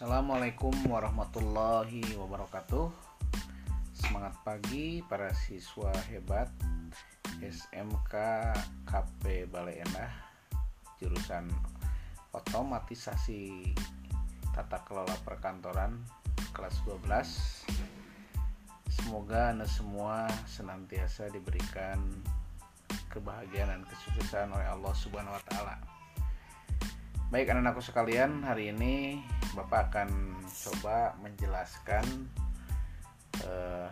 Assalamualaikum warahmatullahi wabarakatuh Semangat pagi para siswa hebat SMK KP Balai Endah Jurusan Otomatisasi Tata Kelola Perkantoran kelas 12 Semoga Anda semua senantiasa diberikan kebahagiaan dan kesuksesan oleh Allah Subhanahu wa taala. Baik anak-anakku sekalian, hari ini Bapak akan coba menjelaskan uh,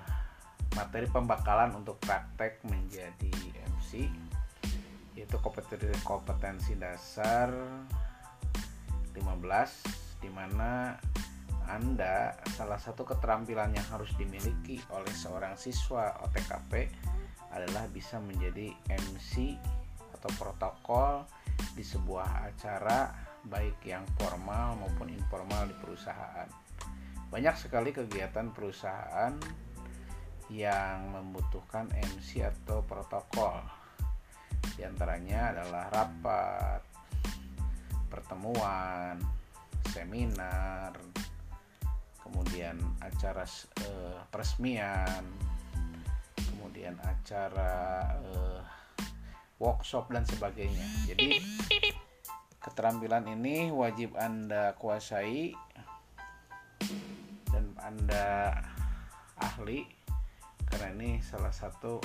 materi pembakalan untuk praktek menjadi MC yaitu kompetensi kompetensi dasar 15 di mana Anda salah satu keterampilan yang harus dimiliki oleh seorang siswa OTKP adalah bisa menjadi MC atau protokol di sebuah acara baik yang formal maupun informal di perusahaan. Banyak sekali kegiatan perusahaan yang membutuhkan MC atau protokol. Di antaranya adalah rapat, pertemuan, seminar, kemudian acara eh, peresmian, kemudian acara eh, workshop dan sebagainya. Jadi Keterampilan ini wajib Anda kuasai dan Anda ahli karena ini salah satu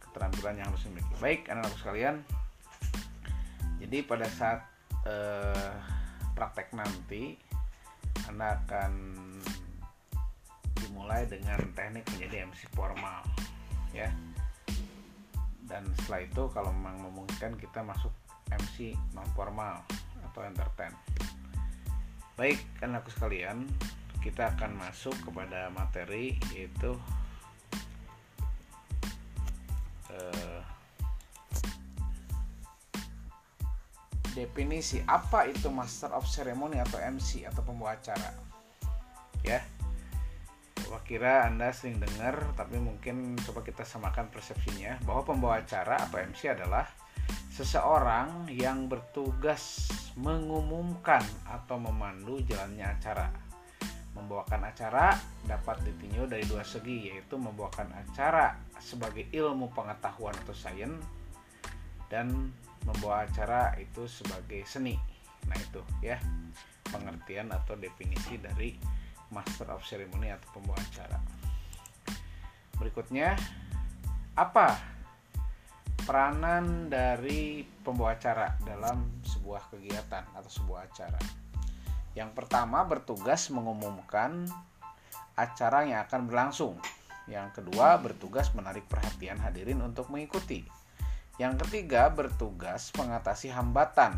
keterampilan yang harus dimiliki. Baik, anak-anak sekalian. Jadi pada saat eh, praktek nanti Anda akan dimulai dengan teknik menjadi MC formal ya. Dan setelah itu kalau memang memungkinkan kita masuk MC non formal atau entertain. Baik, anakku sekalian, kita akan masuk kepada materi yaitu uh, definisi apa itu master of ceremony atau MC atau pembawa acara. Ya. Coba kira Anda sering dengar tapi mungkin coba kita samakan persepsinya bahwa pembawa acara atau MC adalah seseorang yang bertugas mengumumkan atau memandu jalannya acara. Membawakan acara dapat ditinjau dari dua segi, yaitu membawakan acara sebagai ilmu pengetahuan atau sains dan membawa acara itu sebagai seni. Nah, itu ya pengertian atau definisi dari Master of Ceremony atau pembawa acara. Berikutnya, apa peranan dari pembawa acara dalam sebuah kegiatan atau sebuah acara. Yang pertama bertugas mengumumkan acara yang akan berlangsung. Yang kedua bertugas menarik perhatian hadirin untuk mengikuti. Yang ketiga bertugas mengatasi hambatan,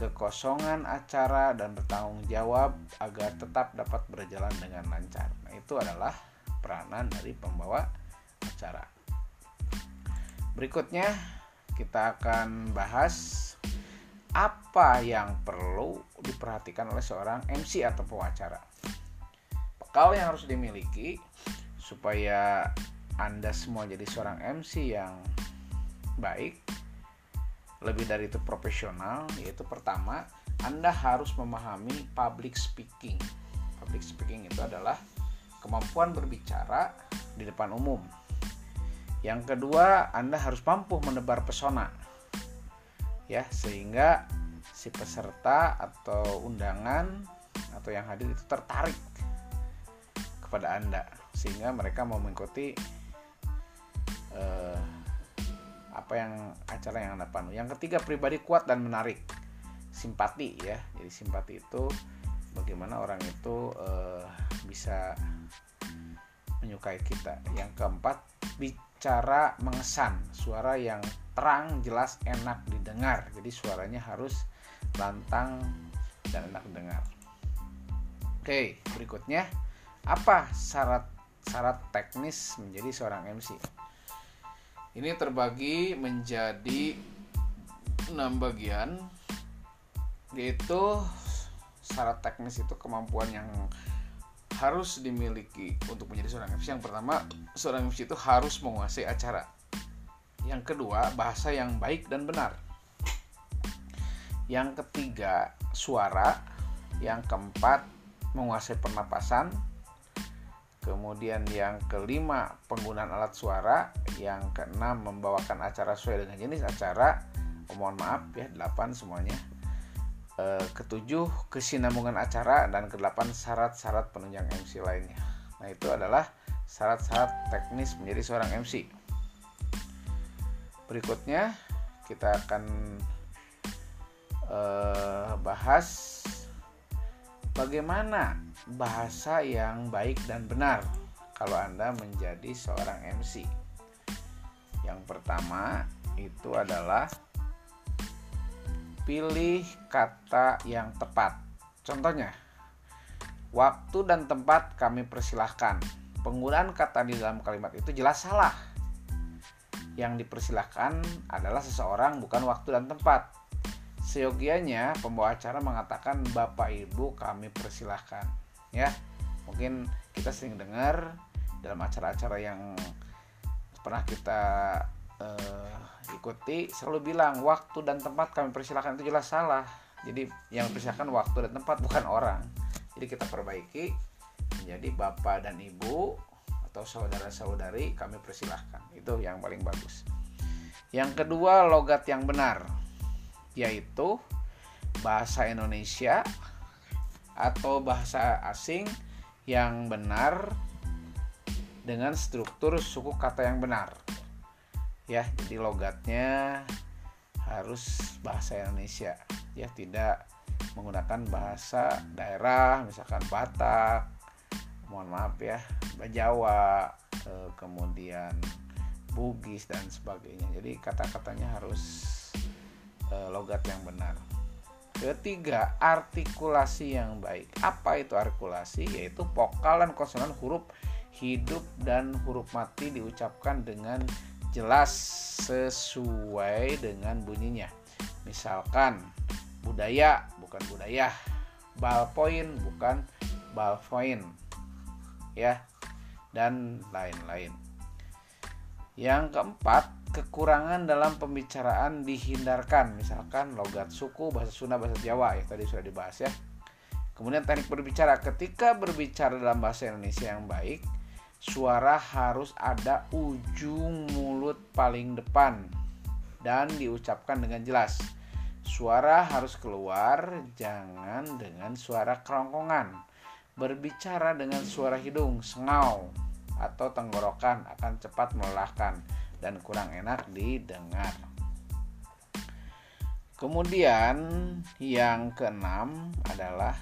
kekosongan acara dan bertanggung jawab agar tetap dapat berjalan dengan lancar. Nah, itu adalah peranan dari pembawa acara. Berikutnya kita akan bahas apa yang perlu diperhatikan oleh seorang MC atau pewacara. Bekal yang harus dimiliki supaya Anda semua jadi seorang MC yang baik, lebih dari itu profesional, yaitu pertama, Anda harus memahami public speaking. Public speaking itu adalah kemampuan berbicara di depan umum yang kedua, Anda harus mampu menebar pesona. Ya, sehingga si peserta atau undangan atau yang hadir itu tertarik kepada Anda sehingga mereka mau mengikuti eh, apa yang acara yang Anda pandu. Yang ketiga, pribadi kuat dan menarik. Simpati ya. Jadi simpati itu bagaimana orang itu eh, bisa menyukai kita. Yang keempat, cara mengesan suara yang terang jelas enak didengar. Jadi suaranya harus lantang dan enak didengar. Oke berikutnya apa syarat syarat teknis menjadi seorang MC ini terbagi menjadi enam bagian yaitu syarat teknis itu kemampuan yang harus dimiliki untuk menjadi seorang MC. Yang pertama, seorang MC itu harus menguasai acara. Yang kedua, bahasa yang baik dan benar. Yang ketiga, suara. Yang keempat, menguasai pernapasan kemudian yang kelima penggunaan alat suara yang keenam membawakan acara sesuai dengan jenis acara oh, mohon maaf ya delapan semuanya e, ketujuh kesinambungan acara dan kedelapan syarat-syarat penunjang MC lainnya nah itu adalah syarat-syarat teknis menjadi seorang MC berikutnya kita akan e, bahas bagaimana bahasa yang baik dan benar kalau Anda menjadi seorang MC. Yang pertama itu adalah pilih kata yang tepat. Contohnya, waktu dan tempat kami persilahkan. Penggunaan kata di dalam kalimat itu jelas salah. Yang dipersilahkan adalah seseorang bukan waktu dan tempat. Seyogianya pembawa acara mengatakan Bapak Ibu kami persilahkan ya mungkin kita sering dengar dalam acara-acara yang pernah kita uh, ikuti selalu bilang waktu dan tempat kami persilahkan. Itu jelas salah. Jadi yang persilahkan waktu dan tempat bukan orang. Jadi kita perbaiki. Menjadi bapak dan ibu atau saudara-saudari kami persilahkan. Itu yang paling bagus. Yang kedua logat yang benar. Yaitu bahasa Indonesia atau bahasa asing yang benar dengan struktur suku kata yang benar. Ya, jadi logatnya harus bahasa Indonesia, ya tidak menggunakan bahasa daerah, misalkan Batak, mohon maaf ya, Jawa, eh, kemudian Bugis dan sebagainya. Jadi kata-katanya harus eh, logat yang benar. Ketiga, artikulasi yang baik. Apa itu artikulasi? Yaitu vokal dan konsonan huruf hidup dan huruf mati diucapkan dengan jelas sesuai dengan bunyinya. Misalkan budaya bukan budaya, ballpoint bukan ballpoint. Ya. Dan lain-lain. Yang keempat, kekurangan dalam pembicaraan dihindarkan misalkan logat suku bahasa Sunda bahasa Jawa ya tadi sudah dibahas ya kemudian teknik berbicara ketika berbicara dalam bahasa Indonesia yang baik suara harus ada ujung mulut paling depan. Dan diucapkan dengan jelas. Suara harus keluar jangan dengan suara kerongkongan. Berbicara dengan suara hidung sengau atau tenggorokan akan cepat melelahkan dan kurang enak didengar. Kemudian yang keenam adalah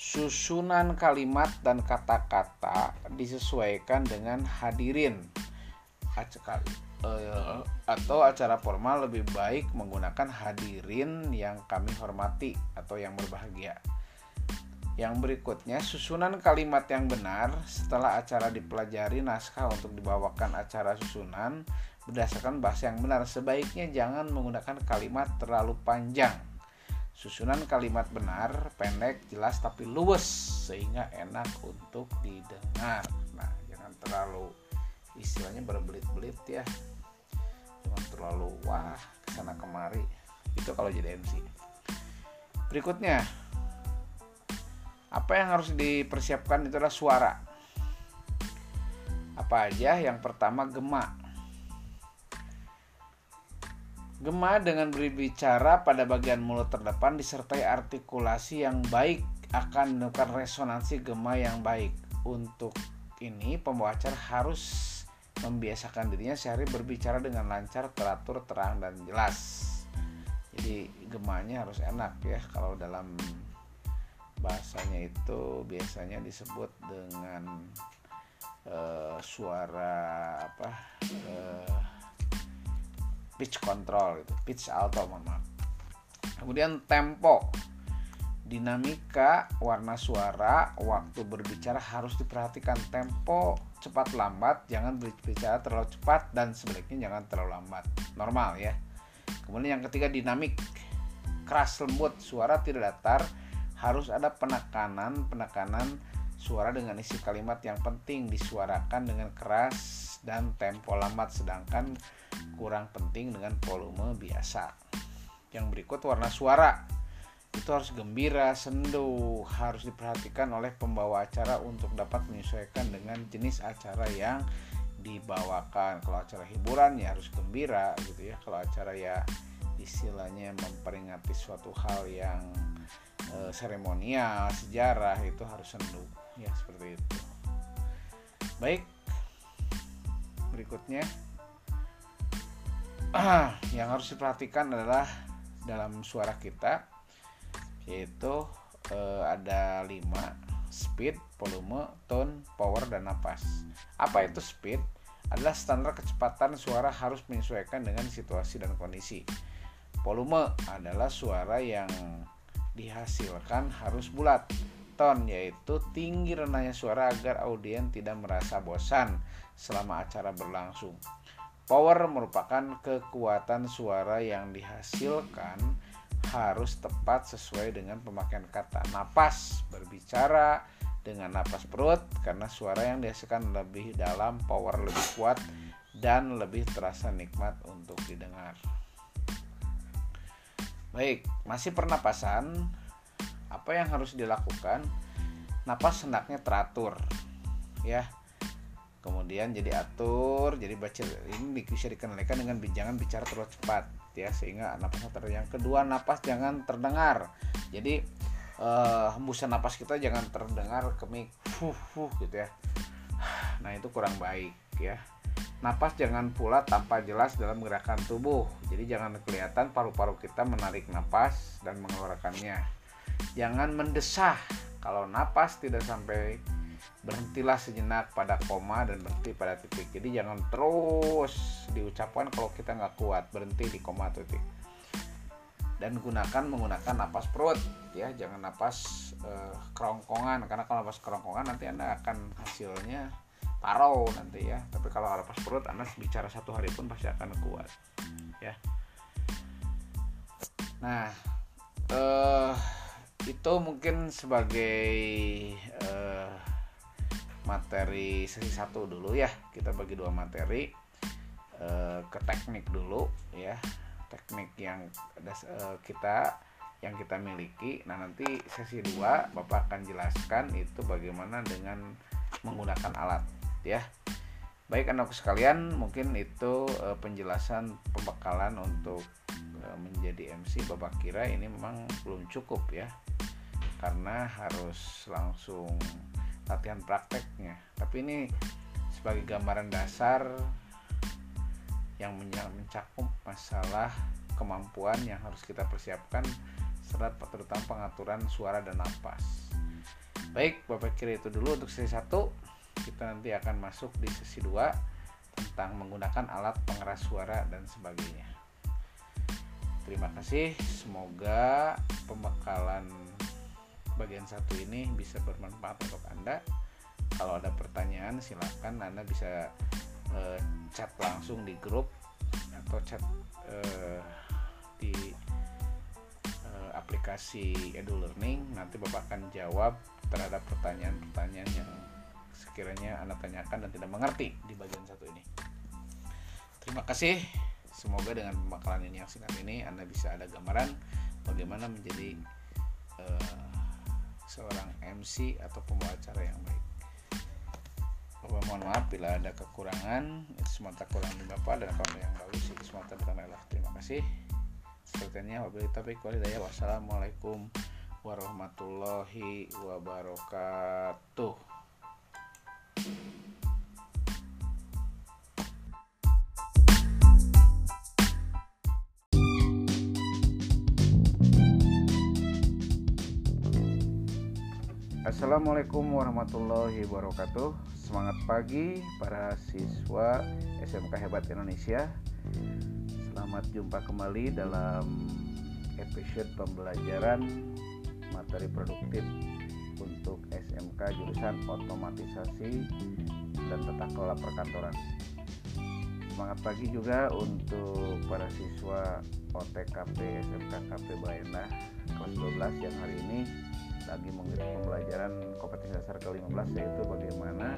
susunan kalimat dan kata-kata disesuaikan dengan hadirin eh, atau acara formal lebih baik menggunakan hadirin yang kami hormati atau yang berbahagia. Yang berikutnya, susunan kalimat yang benar setelah acara dipelajari naskah untuk dibawakan acara susunan berdasarkan bahasa yang benar. Sebaiknya jangan menggunakan kalimat terlalu panjang. Susunan kalimat benar, pendek, jelas tapi luwes sehingga enak untuk didengar. Nah, jangan terlalu istilahnya berbelit-belit ya. Jangan terlalu wah ke sana kemari. Itu kalau jadi MC. Berikutnya, apa yang harus dipersiapkan itu adalah suara. Apa aja? Yang pertama gema. Gema dengan berbicara pada bagian mulut terdepan disertai artikulasi yang baik akan menemukan resonansi gema yang baik. Untuk ini pembawa acara harus membiasakan dirinya sehari berbicara dengan lancar, teratur, terang dan jelas. Jadi gemanya harus enak ya kalau dalam bahasanya itu biasanya disebut dengan uh, suara apa uh, pitch control itu pitch alto mohon maaf. Kemudian tempo dinamika warna suara waktu berbicara harus diperhatikan. Tempo cepat lambat jangan berbicara terlalu cepat dan sebaliknya jangan terlalu lambat. Normal ya. Kemudian yang ketiga dinamik. Keras lembut suara tidak datar. Harus ada penekanan penekanan suara dengan isi kalimat yang penting disuarakan dengan keras dan tempo lambat. Sedangkan kurang penting dengan volume biasa. Yang berikut warna suara. itu harus gembira, sendu, harus diperhatikan oleh pembawa acara untuk dapat menyesuaikan dengan jenis acara yang dibawakan. Kalau acara hiburan ya harus gembira gitu ya. Kalau acara ya istilahnya memperingati suatu hal yang e, seremonial, sejarah itu harus sendu ya seperti itu. Baik. Berikutnya yang harus diperhatikan adalah dalam suara kita yaitu eh, ada 5 speed, volume, tone, power dan napas. Apa itu speed? Adalah standar kecepatan suara harus menyesuaikan dengan situasi dan kondisi. Volume adalah suara yang dihasilkan harus bulat. Tone yaitu tinggi rendahnya suara agar audien tidak merasa bosan selama acara berlangsung. Power merupakan kekuatan suara yang dihasilkan harus tepat sesuai dengan pemakaian kata. Napas berbicara dengan napas perut karena suara yang dihasilkan lebih dalam power lebih kuat dan lebih terasa nikmat untuk didengar. Baik masih pernapasan. Apa yang harus dilakukan? Napas hendaknya teratur ya kemudian jadi atur jadi baca ini bisa dikendalikan dengan jangan bicara terlalu cepat ya sehingga napas ter yang kedua napas jangan terdengar. Jadi uh, hembusan napas kita jangan terdengar kemik fuh fuh gitu ya. Nah itu kurang baik ya. Napas jangan pula tanpa jelas dalam gerakan tubuh. Jadi jangan kelihatan paru-paru kita menarik napas dan mengeluarkannya. Jangan mendesah. Kalau napas tidak sampai berhentilah sejenak pada koma dan berhenti pada titik. Jadi jangan terus diucapkan kalau kita nggak kuat. Berhenti di koma atau titik. Dan gunakan menggunakan napas perut ya. Jangan napas uh, kerongkongan. Karena kalau napas kerongkongan nanti anda akan hasilnya parau nanti ya. Tapi kalau napas perut anda bicara satu hari pun pasti akan kuat ya. Nah uh, itu mungkin sebagai uh, materi sesi satu dulu ya. Kita bagi dua materi e, ke teknik dulu ya. Teknik yang e, kita yang kita miliki. Nah nanti sesi dua bapak akan jelaskan itu bagaimana dengan menggunakan alat ya. Baik anak sekalian mungkin itu e, penjelasan pembekalan untuk e, menjadi MC bapak kira ini memang belum cukup ya. Karena harus langsung latihan prakteknya. Tapi ini sebagai gambaran dasar yang mencakup masalah kemampuan yang harus kita persiapkan serta terutama pengaturan suara dan nafas baik Bapak kira itu dulu untuk sesi 1 kita nanti akan masuk di sesi 2 tentang menggunakan alat pengeras suara dan sebagainya. Terima kasih semoga pembekalan bagian satu ini bisa bermanfaat untuk Anda. Kalau ada pertanyaan silahkan Anda bisa uh, chat langsung di grup atau chat uh, di uh, aplikasi Edu Learning. Nanti Bapak akan jawab terhadap pertanyaan-pertanyaan yang sekiranya Anda tanyakan dan tidak mengerti di bagian satu ini. Terima kasih. Semoga dengan pembakalan ini yang singkat ini Anda bisa ada gambaran bagaimana menjadi uh, seorang MC atau pembawa acara yang baik. Bapak mohon maaf bila ada kekurangan itu semata kurang di Bapak dan kalau yang bagus itu semata Allah. Terima kasih. Sepertinya wabillahi taufiq walhidayah. Wassalamualaikum warahmatullahi wabarakatuh. Assalamualaikum warahmatullahi wabarakatuh. Semangat pagi para siswa SMK Hebat Indonesia. Selamat jumpa kembali dalam episode pembelajaran materi produktif untuk SMK jurusan otomatisasi dan tata kelola perkantoran. Semangat pagi juga untuk para siswa OTKP SMK KP Bayenda kelas 12 yang hari ini lagi mengikuti pembelajaran kompetensi dasar ke-15 yaitu bagaimana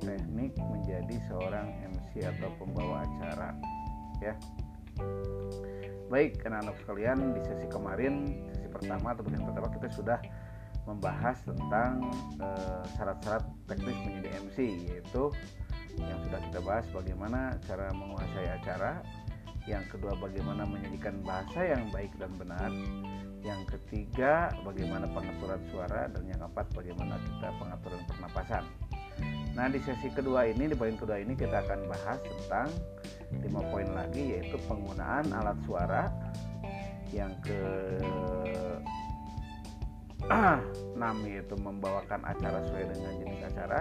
teknik menjadi seorang MC atau pembawa acara ya. Baik anak-anak sekalian di sesi kemarin sesi pertama atau bagian pertama kita sudah membahas tentang eh, syarat-syarat uh, teknis menjadi MC yaitu yang sudah kita bahas bagaimana cara menguasai acara. Yang kedua bagaimana menyajikan bahasa yang baik dan benar yang ketiga bagaimana pengaturan suara dan yang keempat bagaimana kita pengaturan pernapasan. Nah di sesi kedua ini di poin kedua ini kita akan bahas tentang lima poin lagi yaitu penggunaan alat suara. Yang ke 6 yaitu membawakan acara sesuai dengan jenis acara.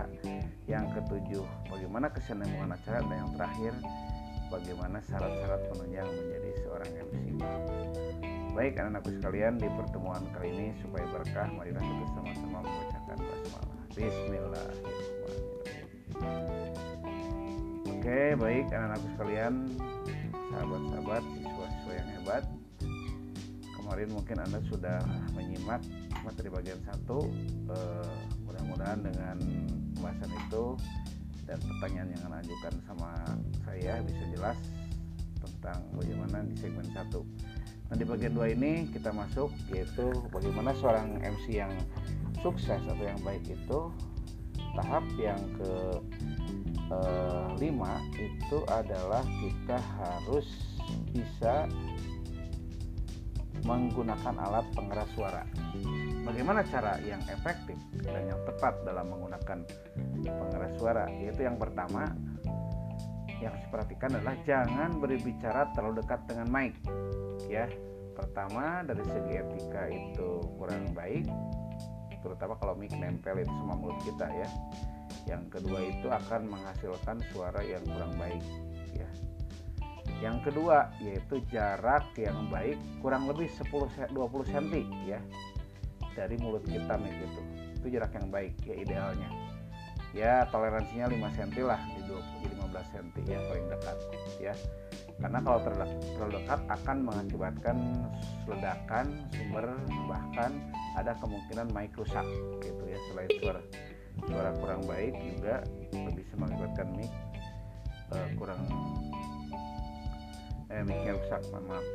Yang ketujuh bagaimana kesinambungan acara. Dan yang terakhir bagaimana syarat-syarat penunjang menjadi seorang MC baik anak-anakku sekalian di pertemuan kali ini supaya berkah marilah kita sama-sama membacakan basmalah. Bismillahirrahmanirrahim. Oke baik anak-anakku sekalian sahabat-sahabat siswa-siswa yang hebat. Kemarin mungkin anda sudah menyimak materi bagian satu eh, mudah-mudahan dengan pembahasan itu dan pertanyaan yang anda ajukan sama saya bisa jelas tentang bagaimana di segmen satu. Nah di bagian dua ini kita masuk yaitu bagaimana seorang MC yang sukses atau yang baik itu tahap yang ke eh, lima itu adalah kita harus bisa menggunakan alat pengeras suara. Bagaimana cara yang efektif dan yang tepat dalam menggunakan pengeras suara? Yaitu yang pertama yang harus diperhatikan adalah jangan berbicara terlalu dekat dengan mic. Ya, pertama dari segi etika itu kurang baik, terutama kalau mic nempel itu sama mulut kita ya. Yang kedua itu akan menghasilkan suara yang kurang baik ya yang kedua yaitu jarak yang baik kurang lebih 10 20 cm ya dari mulut kita nih gitu. Itu jarak yang baik ya idealnya. Ya toleransinya 5 cm lah di 20 15 cm ya paling dekat ya. Karena kalau terlalu, dekat akan mengakibatkan ledakan sumber bahkan ada kemungkinan mic rusak gitu ya. Selain suara suara kurang baik juga bisa mengakibatkan mic uh, kurang eh, mic-nya rusak maaf.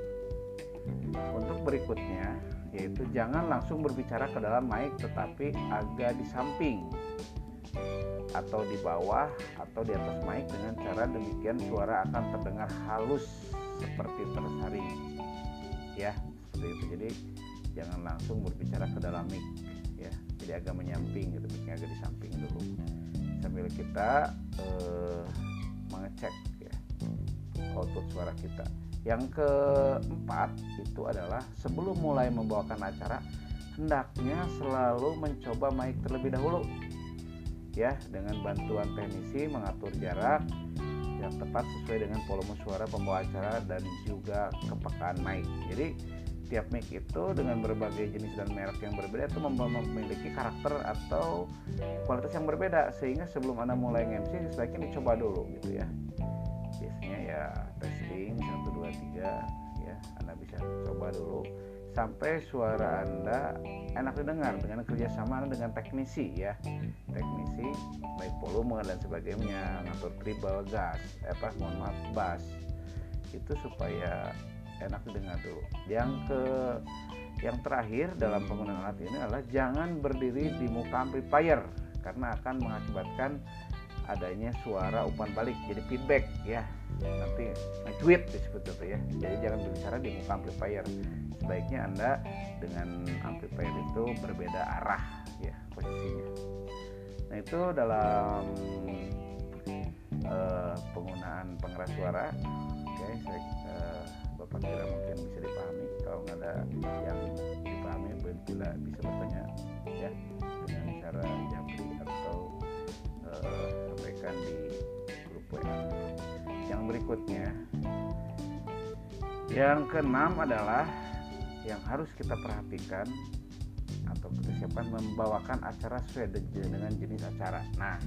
Untuk berikutnya yaitu jangan langsung berbicara ke dalam mic tetapi agak di samping atau di bawah atau di atas mic dengan cara demikian suara akan terdengar halus seperti tersaring. Ya seperti itu. Jadi jangan langsung berbicara ke dalam mic ya. Jadi agak menyamping gitu micnya agak di samping dulu. Sambil kita eh, mengecek output suara kita. Yang keempat itu adalah sebelum mulai membawakan acara hendaknya selalu mencoba mic terlebih dahulu ya dengan bantuan teknisi mengatur jarak yang tepat sesuai dengan volume suara pembawa acara dan juga kepekaan mic. Jadi tiap mic itu dengan berbagai jenis dan merek yang berbeda itu memiliki karakter atau kualitas yang berbeda. Sehingga sebelum anda mulai MC sebaiknya dicoba dulu gitu ya. Biasanya ya testing 1 2 3 ya Anda bisa coba dulu sampai suara Anda enak didengar dengan kerjasama dengan teknisi ya. Teknisi baik volume dan sebagainya ngatur treble gas eh, apa mohon maaf bass itu supaya enak didengar dulu. Yang ke yang terakhir dalam penggunaan alat ini adalah jangan berdiri di muka amplifier karena akan mengakibatkan adanya suara umpan balik jadi feedback ya. Nanti tweet disebut itu ya. Jadi jangan berbicara di muka amplifier. Sebaiknya anda dengan amplifier itu berbeda arah ya posisinya. Nah itu dalam uh, penggunaan pengeras suara. Oke saya uh, bapak kira mungkin bisa dipahami. Kalau nggak ada yang dipahami bila bisa bertanya ya dengan cara japri atau uh, sampaikan di grup WA. Yang berikutnya, yang keenam adalah yang harus kita perhatikan atau kita membawakan acara sesuai dengan jenis acara. Nah,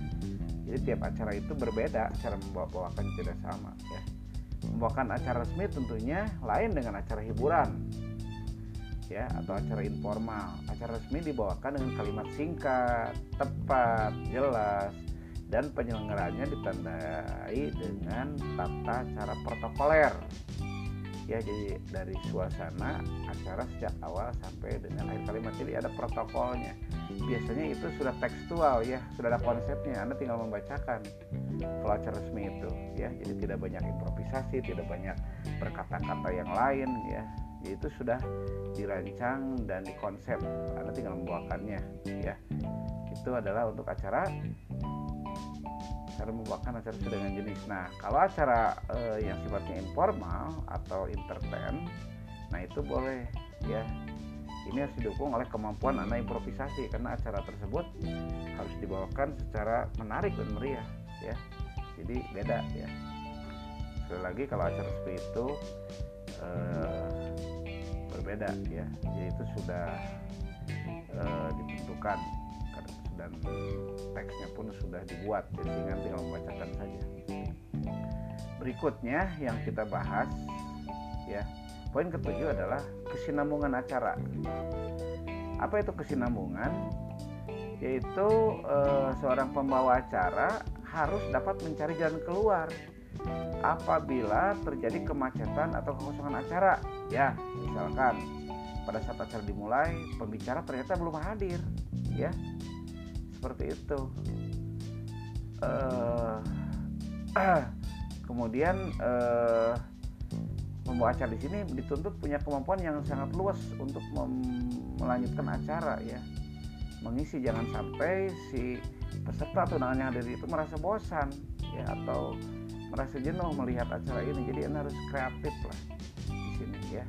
jadi tiap acara itu berbeda cara membawakan tidak sama ya. Membawakan acara resmi tentunya lain dengan acara hiburan ya atau acara informal. Acara resmi dibawakan dengan kalimat singkat, tepat, jelas, dan penyelenggaranya ditandai dengan tata cara protokoler. Ya jadi dari suasana acara sejak awal sampai dengan akhir kalimat jadi ada protokolnya. Biasanya itu sudah tekstual ya sudah ada konsepnya. Anda tinggal membacakan kalau resmi itu ya. Jadi tidak banyak improvisasi tidak banyak berkata-kata yang lain ya. Jadi itu sudah dirancang dan dikonsep. Anda tinggal membawakannya ya. Itu adalah untuk acara cara membawakan acara dengan jenis. Nah, kalau acara uh, yang sifatnya informal atau entertain, nah itu boleh ya. Ini harus didukung oleh kemampuan Anda improvisasi karena acara tersebut harus dibawakan secara menarik dan meriah ya. Jadi beda ya. Sekali lagi kalau acara seperti itu uh, berbeda ya. Jadi itu sudah uh, ditentukan dan teksnya pun sudah dibuat jadi sehingga tinggal membacakan saja. Berikutnya yang kita bahas ya poin ketujuh adalah kesinambungan acara. Apa itu kesinambungan? Yaitu eh, seorang pembawa acara harus dapat mencari jalan keluar apabila terjadi kemacetan atau kekosongan acara. Ya misalkan pada saat acara dimulai pembicara ternyata belum hadir ya seperti itu. Uh, kemudian uh, membawa acara di sini dituntut punya kemampuan yang sangat luas untuk melanjutkan acara ya. Mengisi jangan sampai si peserta atau undangan yang hadir itu merasa bosan ya atau merasa jenuh melihat acara ini. Jadi anda harus kreatif lah di sini ya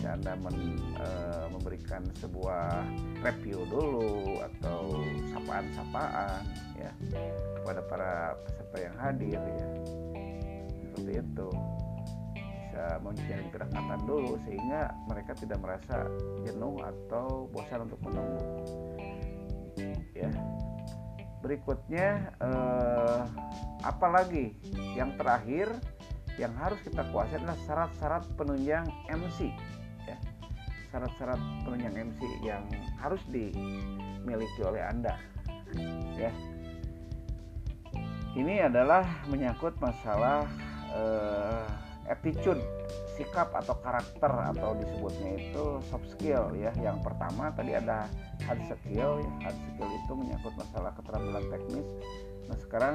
bisa anda men, e, memberikan sebuah review dulu atau sapaan-sapaan ya kepada para peserta yang hadir ya. Seperti itu. Bisa menjalin kedekatan dulu sehingga mereka tidak merasa jenuh atau bosan untuk menunggu. Ya. Berikutnya eh, apalagi yang terakhir yang harus kita kuasai adalah syarat-syarat penunjang MC syarat-syarat penunjang MC yang harus dimiliki oleh Anda ya. Ini adalah menyangkut masalah uh, attitude sikap atau karakter atau disebutnya itu soft skill ya. Yang pertama tadi ada hard skill ya. Hard skill itu menyangkut masalah keterampilan teknis. Nah sekarang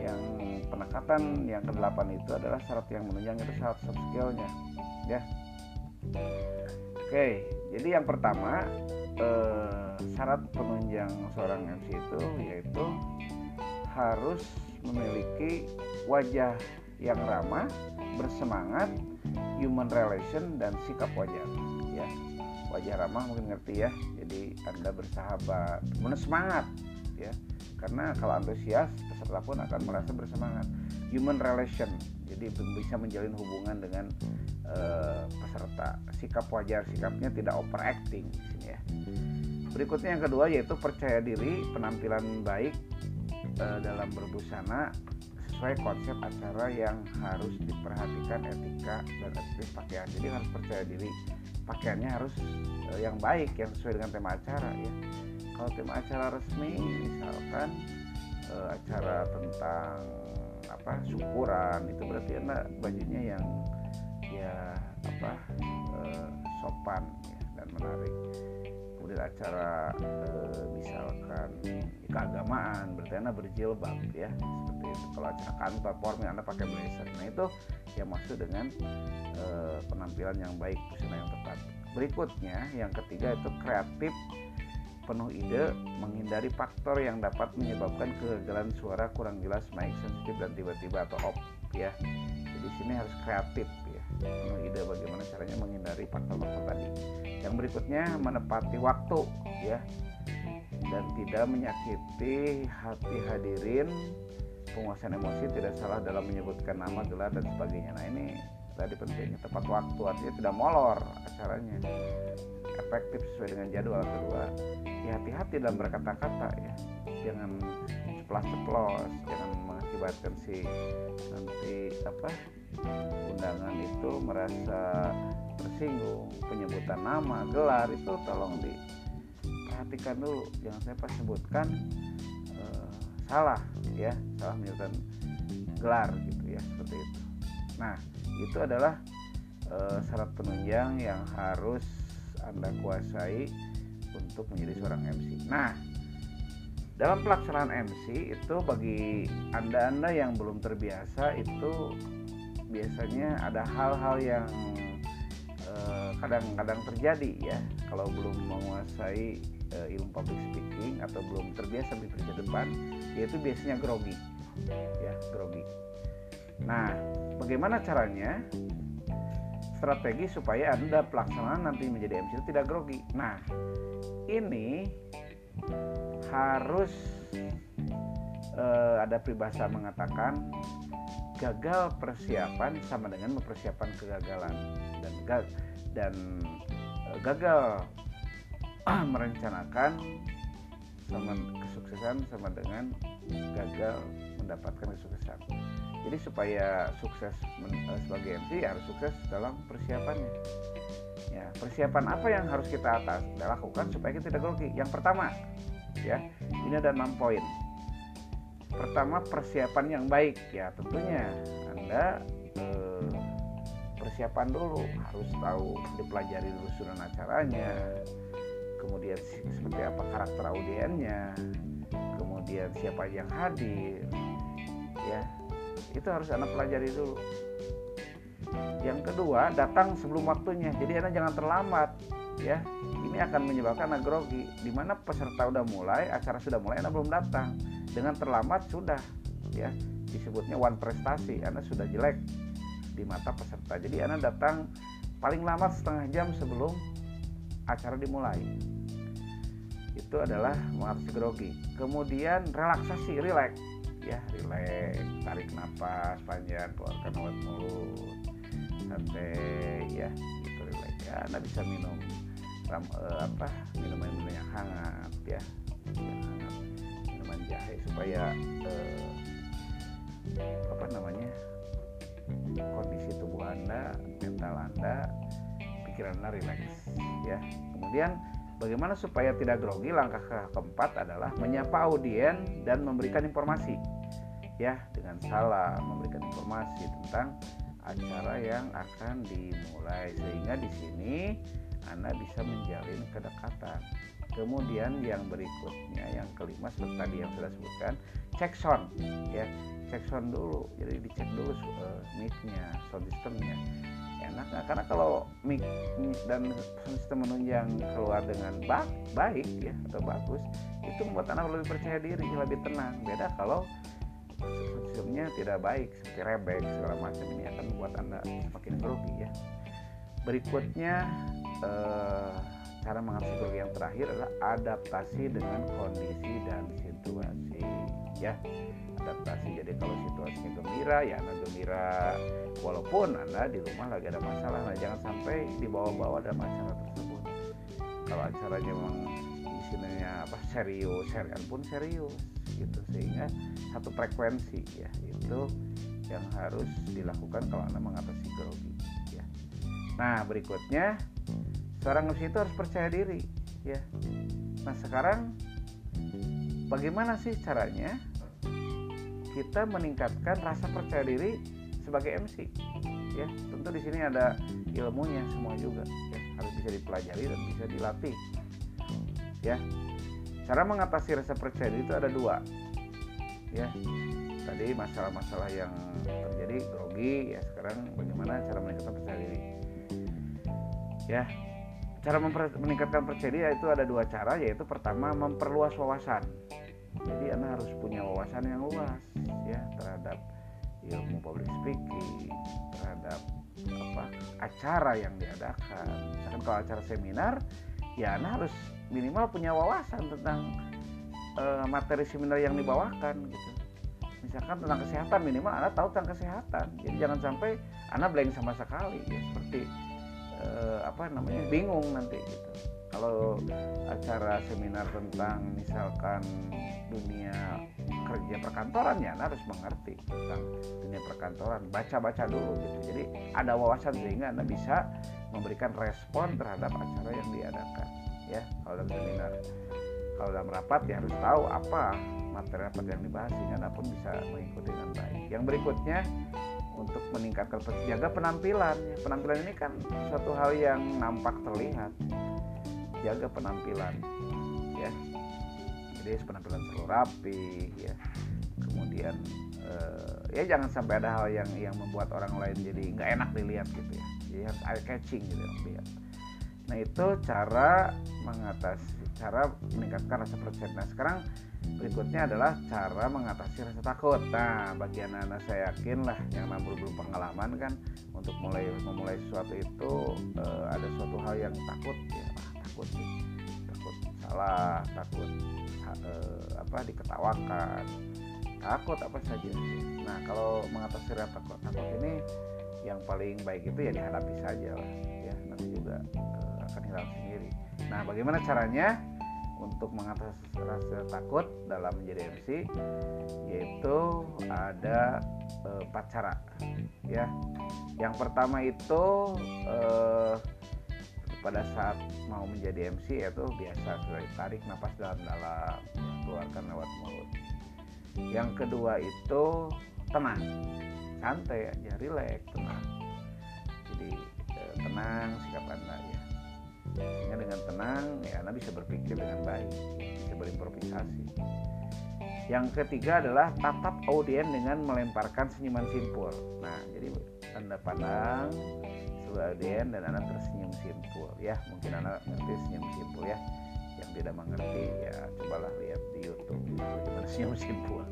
yang penekatan yang kedelapan itu adalah syarat yang menunjang itu syarat soft skillnya ya Oke, jadi yang pertama eh, syarat penunjang seorang MC itu yaitu harus memiliki wajah yang ramah, bersemangat, human relation dan sikap wajar. Ya, wajah ramah mungkin ngerti ya. Jadi anda bersahabat, kemudian semangat, ya. Karena kalau antusias, peserta pun akan merasa bersemangat. Human relation, jadi bisa menjalin hubungan dengan uh, peserta. Sikap wajar sikapnya tidak overacting di sini ya. Berikutnya yang kedua yaitu percaya diri penampilan baik uh, dalam berbusana sesuai konsep acara yang harus diperhatikan etika dan etis pakaian. Jadi harus percaya diri pakaiannya harus uh, yang baik yang sesuai dengan tema acara ya. Kalau tema acara resmi misalkan acara tentang apa syukuran itu berarti enak bajunya yang ya apa uh, sopan ya, dan menarik. Kemudian acara uh, misalkan keagamaan berarti berjilbab ya seperti itu. Kalau acara kantor formal anda pakai blazer. Nah itu yang maksud dengan uh, penampilan yang baik busana yang tepat. Berikutnya yang ketiga itu kreatif penuh ide menghindari faktor yang dapat menyebabkan kegagalan suara kurang jelas mic sensitif dan tiba-tiba atau off ya. Jadi sini harus kreatif ide bagaimana caranya menghindari faktor-faktor tadi. Yang berikutnya menepati waktu ya. Dan tidak menyakiti hati hadirin. Penguasaan emosi tidak salah dalam menyebutkan nama gelar dan sebagainya. Nah ini tadi pentingnya tepat waktu. Artinya tidak molor acaranya. Efektif sesuai dengan jadwal kedua. Ya hati-hati dalam berkata-kata ya. Jangan ceplas-ceplos jangan mengakibatkan si nanti apa undangan itu merasa tersinggung penyebutan nama gelar itu tolong diperhatikan dulu. Jangan saya pas sebutkan uh, salah ya. Salah menyebutkan gelar gitu ya seperti itu. Nah itu adalah uh, syarat penunjang yang harus anda kuasai untuk menjadi seorang MC. Nah, dalam pelaksanaan MC itu bagi anda-anda yang belum terbiasa itu biasanya ada hal-hal yang eh, kadang-kadang terjadi ya. Kalau belum menguasai uh, ilmu public speaking atau belum terbiasa berbicara depan yaitu biasanya grogi ya grogi. Nah bagaimana caranya? Strategi supaya anda pelaksanaan nanti menjadi MC itu tidak grogi. Nah ini harus uh, ada peribahasa mengatakan gagal persiapan sama dengan mempersiapkan kegagalan dan gag dan uh, gagal merencanakan sama kesuksesan sama dengan gagal mendapatkan kesuksesan. Jadi supaya sukses eh, sebagai MC harus sukses dalam persiapannya. Ya, persiapan apa yang harus kita atas lakukan supaya kita tidak grogi? Yang pertama, ya, ini ada enam poin. Pertama, persiapan yang baik. Ya, tentunya Anda eh, persiapan dulu harus tahu dipelajari dulu susunan acaranya, kemudian seperti apa karakter audiennya, kemudian siapa yang hadir, ya itu harus anda pelajari dulu. Yang kedua, datang sebelum waktunya. Jadi anda jangan terlambat, ya. Ini akan menyebabkan anda grogi. Di mana peserta udah mulai, acara sudah mulai, anda belum datang. Dengan terlambat sudah, ya. Disebutnya one prestasi. Anda sudah jelek di mata peserta. Jadi anda datang paling lama setengah jam sebelum acara dimulai. Itu adalah mengatasi grogi. Kemudian relaksasi relax ya relax tarik nafas panjang keluarkan lewat mulut santai ya. Gitu relax ya anda bisa minum ram, uh, apa minuman minuman yang hangat ya jahe supaya uh, apa namanya kondisi tubuh anda mental anda pikiran anda relax ya kemudian Bagaimana supaya tidak grogi? Langkah keempat adalah menyapa audien dan memberikan informasi. Ya, dengan salah memberikan informasi tentang acara yang akan dimulai sehingga di sini Anda bisa menjalin kedekatan. Kemudian yang berikutnya yang kelima seperti tadi yang sudah sebutkan, cek sound ya. Cek sound dulu. Jadi dicek dulu uh, mic-nya, sound systemnya enak nah, karena kalau mic dan sistem menunjang keluar dengan baik, baik ya atau bagus itu membuat anak lebih percaya diri lebih tenang beda kalau sistemnya tidak baik seperti rebek segala macam ini akan membuat anda semakin grogi ya berikutnya eh, cara mengatasi grogi yang terakhir adalah adaptasi dengan kondisi dan situasi ya. Adaptasi jadi kalau situasinya gembira ya anda gembira. Walaupun anda di rumah lagi ada masalah nah jangan sampai dibawa-bawa dalam acara tersebut. Kalau acaranya memang isinya apa serius serian pun serius gitu. Sehingga satu frekuensi ya itu yang harus dilakukan kalau anda mengatasi grogi ya. Nah berikutnya seorang MC itu harus percaya diri ya. Nah sekarang bagaimana sih caranya kita meningkatkan rasa percaya diri sebagai MC ya? Tentu di sini ada ilmunya semua juga ya. Harus bisa dipelajari dan bisa dilatih ya. Cara mengatasi rasa percaya diri itu ada dua ya. Tadi masalah-masalah yang terjadi grogi ya. Sekarang bagaimana cara meningkatkan percaya diri ya cara meningkatkan percaya diri itu ada dua cara yaitu pertama memperluas wawasan. Jadi anda harus punya wawasan yang luas ya terhadap ilmu public speaking terhadap apa acara yang diadakan. Misalkan kalau acara seminar ya anda harus minimal punya wawasan tentang uh, materi seminar yang dibawakan gitu. Misalkan tentang kesehatan minimal anda tahu tentang kesehatan. Jadi jangan sampai anda blank sama sekali ya seperti uh, apa namanya bingung nanti gitu. Kalau acara seminar tentang misalkan dunia kerja perkantoran ya Anda harus mengerti tentang dunia perkantoran. Baca-baca dulu gitu. Jadi ada wawasan sehingga Anda bisa memberikan respon terhadap acara yang diadakan ya. Kalau dalam seminar kalau dalam rapat ya harus tahu apa materi rapat yang dibahas sehingga Anda pun bisa mengikuti dengan baik. Yang berikutnya untuk meningkatkan jaga penampilan. Penampilan ini kan suatu hal yang nampak terlihat. Jaga penampilan ya. Jadi penampilan selalu rapi ya. Kemudian uh, ya jangan sampai ada hal yang yang membuat orang lain jadi nggak enak dilihat gitu ya. Jadi harus eye catching gitu lihat nah itu cara mengatasi cara meningkatkan rasa percaya. Nah sekarang berikutnya adalah cara mengatasi rasa takut. Nah bagi anak-anak saya yakin lah yang belum belum pengalaman kan untuk mulai memulai sesuatu itu uh, ada suatu hal yang takut ya ah, takut sih takut salah takut uh, apa diketawakan. Takut apa saja. Nah kalau mengatasi rasa takut, takut ini yang paling baik itu ya dihadapi saja lah ya. Nanti juga uh, akan hilang sendiri. Nah bagaimana caranya untuk mengatasi rasa takut dalam menjadi MC yaitu ada empat cara ya. Yang pertama itu uh, pada saat mau menjadi MC yaitu biasa tarik nafas dalam-dalam keluarkan lewat mulut. Yang kedua itu tenang santai aja rileks tenang. Jadi eh, tenang sikap anda ya sehingga dengan tenang ya anda bisa berpikir dengan baik bisa berimprovisasi. Yang ketiga adalah tatap audien dengan melemparkan senyuman simpul. Nah jadi anda pandang seluruh audien dan anda tersenyum simpul ya. Mungkin anda ngerti senyum simpul ya. Yang tidak mengerti ya cobalah lihat di YouTube bagaimana senyum simpul.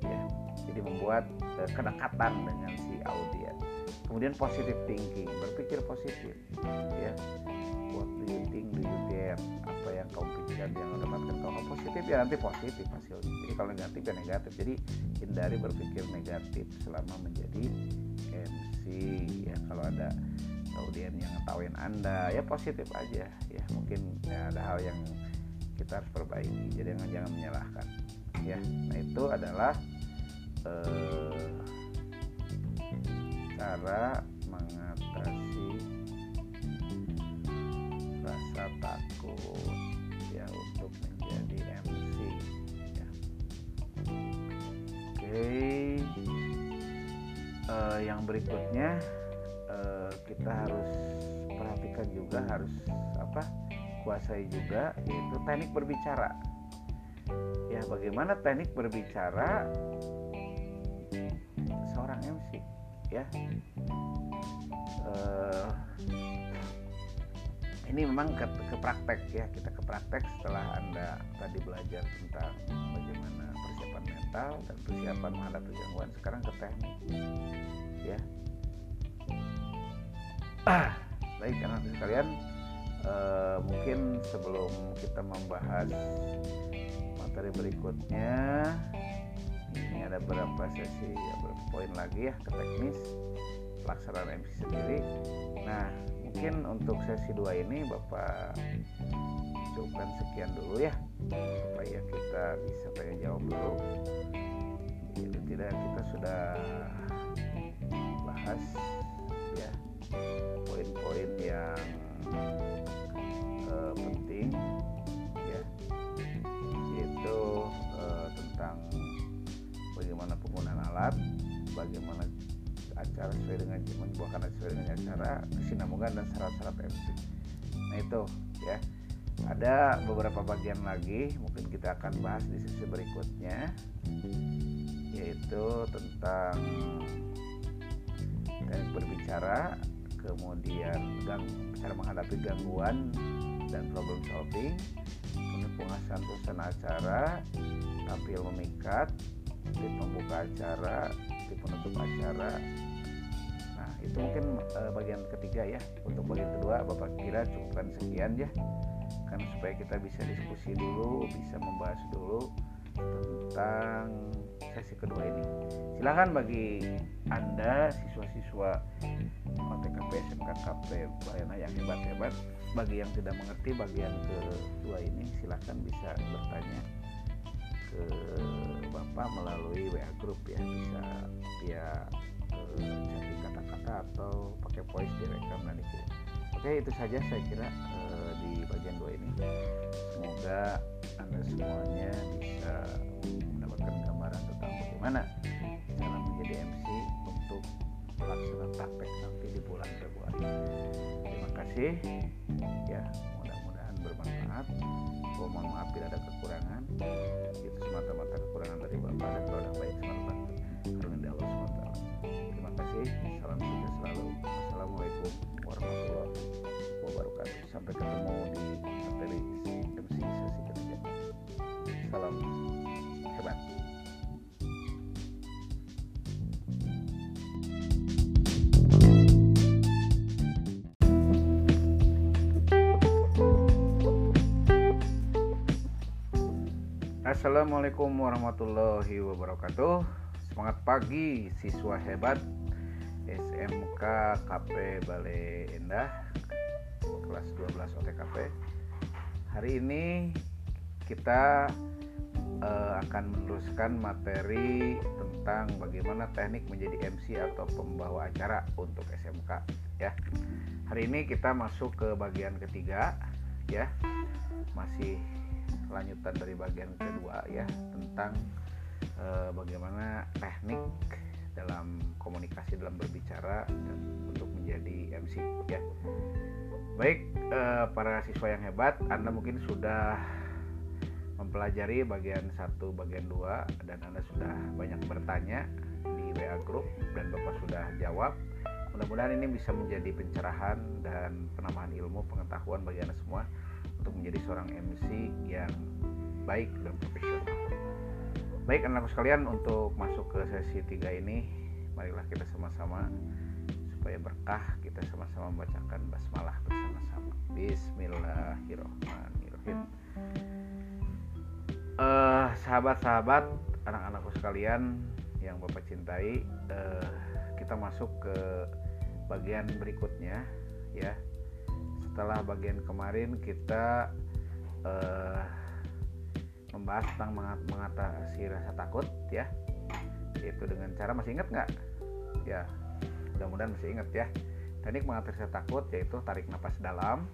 Ya jadi membuat uh, kedekatan dengan si audiens kemudian positive thinking berpikir positif ya. What do you think apa yang kau pikirkan yang dapatkan? Kalau positif ya nanti positif hasilnya. Jadi kalau negatif ya negatif. Jadi hindari berpikir negatif selama menjadi MC ya. Kalau ada audien yang ngetawain anda ya positif aja ya. Mungkin ya ada hal yang kita harus perbaiki. Jadi jangan jangan menyalahkan ya. Nah itu adalah eh, cara mengatasi rasa takut ya untuk menjadi MC ya. Oke. Eh, yang berikutnya Eh, kita harus perhatikan juga harus apa kuasai juga yaitu teknik berbicara. Ya bagaimana teknik berbicara seorang MC ya. Uh, ini memang ke, ke praktek ya kita ke praktek setelah anda tadi belajar tentang bagaimana persiapan mental dan persiapan menghadapi gangguan. Sekarang ke teknik ya. Ah, baik anak sekalian uh, mungkin sebelum kita membahas materi berikutnya ada beberapa sesi ya, beberapa poin lagi ya ke teknis pelaksanaan MC sendiri. Nah mungkin untuk sesi dua ini Bapak cukupkan sekian dulu ya supaya kita bisa tanya jawab dulu. Jadi tidak kita sudah bahas poin-poin yang uh, penting ya yaitu uh, tentang alat bagaimana acara sesuai dengan membuahkan sesuai dengan acara kesinambungan dan syarat-syarat MC nah itu ya. Ada beberapa bagian lagi mungkin kita akan bahas di sesi berikutnya yaitu tentang teknik berbicara kemudian gang, cara menghadapi gangguan dan problem solving kemudian penghasilan tulisan acara tampil memikat tip membuka acara tip penutup acara. Nah itu mungkin uh, bagian ketiga ya untuk bagian kedua bapak kira cukupkan sekian ya. Karena supaya kita bisa diskusi dulu bisa membahas dulu tentang sesi kedua ini. Silahkan bagi anda siswa-siswa TKP SMK KP pelayanan yang hebat-hebat bagi yang tidak mengerti bagian kedua ini silahkan bisa bertanya ke Bapak melalui WA Group ya bisa via chatting kata-kata atau pakai voice direkam dan dikirim oke itu saja saya kira eh, di bagian dua ini. Semoga anda semuanya bisa mendapatkan gambaran tentang bagaimana cara menjadi MC untuk pelaksanaan praktek nanti di bulan Februari. Terima kasih ya bermanfaat. Gua mohon maaf bila ada kekurangan. Itu semata-mata kekurangan dari Bapak dan kalau ada baik semata karunia Allah SWT terima kasih. Salam sukses selalu. Assalamualaikum warahmatullahi wabarakatuh. Sampai ketemu di materi MC sesi ketiga. Salam Assalamualaikum warahmatullahi wabarakatuh Semangat pagi siswa hebat SMK KP Balai Endah Kelas 12 OTKP Hari ini kita uh, akan meneruskan materi tentang bagaimana teknik menjadi MC atau pembawa acara untuk SMK ya. Hari ini kita masuk ke bagian ketiga ya. Masih lanjutan dari bagian kedua ya tentang e, bagaimana teknik dalam komunikasi dalam berbicara dan untuk menjadi MC ya. Baik e, para siswa yang hebat, Anda mungkin sudah mempelajari bagian satu, bagian dua dan Anda sudah banyak bertanya di WA group dan Bapak sudah jawab. Mudah-mudahan ini bisa menjadi pencerahan dan penambahan ilmu pengetahuan bagi Anda semua untuk menjadi seorang MC yang baik dan profesional. Baik anak-anak sekalian untuk masuk ke sesi 3 ini marilah kita sama-sama supaya berkah kita sama-sama membacakan basmalah bersama-sama. Bismillahirrahmanirrahim. Uh, sahabat-sahabat, anak-anakku sekalian yang Bapak cintai, uh, kita masuk ke bagian berikutnya ya setelah bagian kemarin kita uh, membahas tentang mengatasi rasa takut ya. Yaitu dengan cara masih ingat nggak? Ya mudah-mudahan masih ingat ya. Teknik mengatasi rasa takut yaitu tarik nafas dalam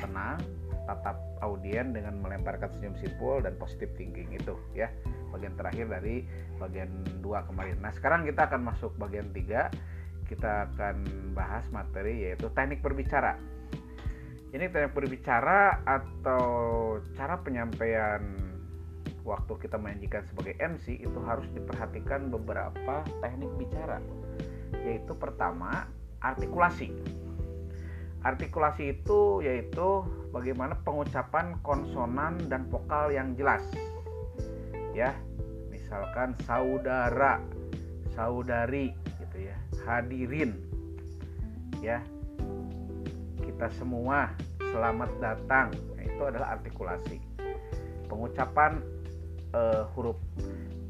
tenang tatap audien dengan melemparkan senyum simpul dan positif thinking itu ya. Bagian terakhir dari bagian dua kemarin. Nah sekarang kita akan masuk bagian tiga. Kita akan bahas materi yaitu teknik berbicara ini teknik berbicara atau cara penyampaian waktu kita menyajikan sebagai MC itu harus diperhatikan beberapa teknik bicara. Yaitu pertama artikulasi. Artikulasi itu yaitu bagaimana pengucapan konsonan dan vokal yang jelas. Ya misalkan saudara saudari gitu ya hadirin. Ya kita semua selamat datang. Nah, itu adalah artikulasi. Pengucapan uh, huruf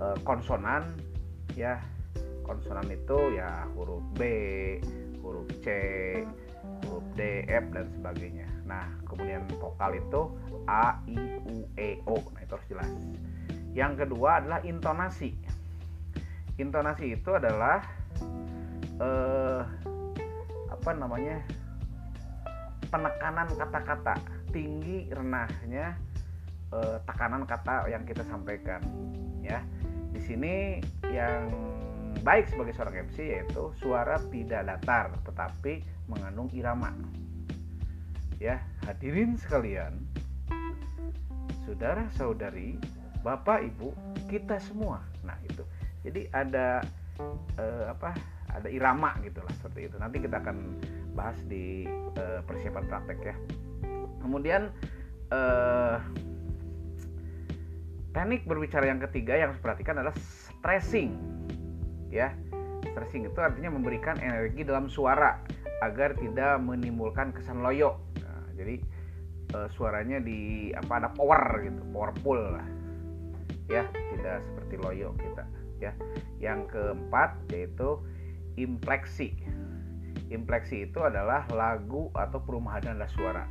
uh, konsonan ya. Konsonan itu ya huruf B huruf C huruf D F dan sebagainya. Nah kemudian vokal itu A I U E O. Nah itu harus jelas. Yang kedua adalah intonasi. Intonasi itu adalah uh, apa namanya penekanan kata-kata tinggi renahnya eh, tekanan kata yang kita sampaikan ya. Di sini yang baik sebagai seorang MC yaitu suara tidak datar tetapi mengandung irama. Ya hadirin sekalian saudara-saudari bapak ibu kita semua. Nah itu. Jadi ada eh, apa ada irama gitulah seperti itu. Nanti kita akan bahas di uh, persiapan praktek ya. Kemudian uh, teknik berbicara yang ketiga yang harus perhatikan adalah stressing. Ya, stressing itu artinya memberikan energi dalam suara agar tidak menimbulkan kesan loyo. Nah, jadi uh, suaranya di apa ada power gitu, powerful lah. Ya, tidak seperti loyo kita. Ya, yang keempat yaitu impleksi Impleksi itu adalah lagu atau perumahan nada suara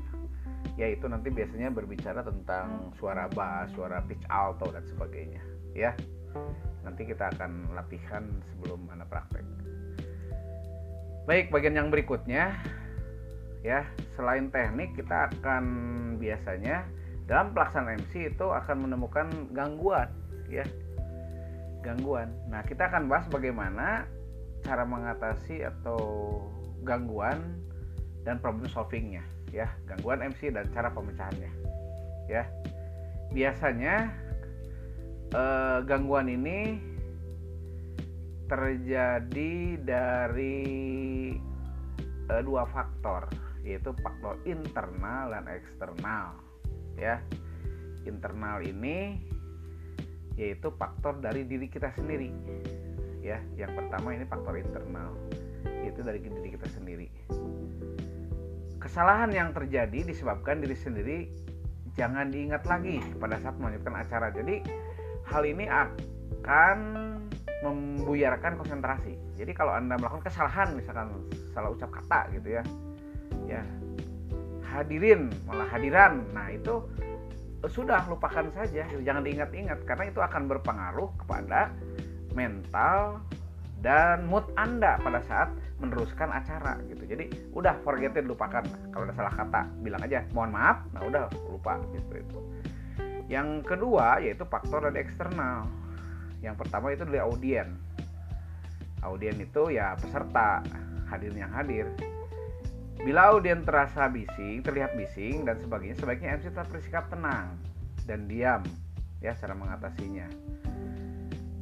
yaitu nanti biasanya berbicara tentang suara bass, suara pitch alto dan sebagainya ya. Nanti kita akan latihan sebelum mana praktek. Baik, bagian yang berikutnya ya, selain teknik kita akan biasanya dalam pelaksanaan MC itu akan menemukan gangguan ya. Gangguan. Nah, kita akan bahas bagaimana cara mengatasi atau gangguan dan problem solvingnya ya. Gangguan MC dan cara pemecahannya ya. Biasanya eh, gangguan ini terjadi dari eh, dua faktor yaitu faktor internal dan eksternal ya. Internal ini yaitu faktor dari diri kita sendiri ya. Yang pertama ini faktor internal yaitu dari diri kita sendiri. Kesalahan yang terjadi disebabkan diri sendiri jangan diingat lagi pada saat melanjutkan acara. Jadi hal ini akan membuyarkan konsentrasi. Jadi kalau anda melakukan kesalahan misalkan salah ucap kata gitu ya ya hadirin malah hadiran. Nah itu sudah lupakan saja. Jangan diingat-ingat karena itu akan berpengaruh kepada mental dan mood anda pada saat meneruskan acara gitu. Jadi udah forget it lupakan. Kalau ada salah kata bilang aja mohon maaf. Nah udah lupa gitu itu. Yang kedua yaitu faktor dari eksternal. Yang pertama itu dari audien. Audien itu ya peserta hadir yang hadir. Bila audien terasa bising, terlihat bising dan sebagainya, sebaiknya MC tetap bersikap tenang dan diam ya cara mengatasinya.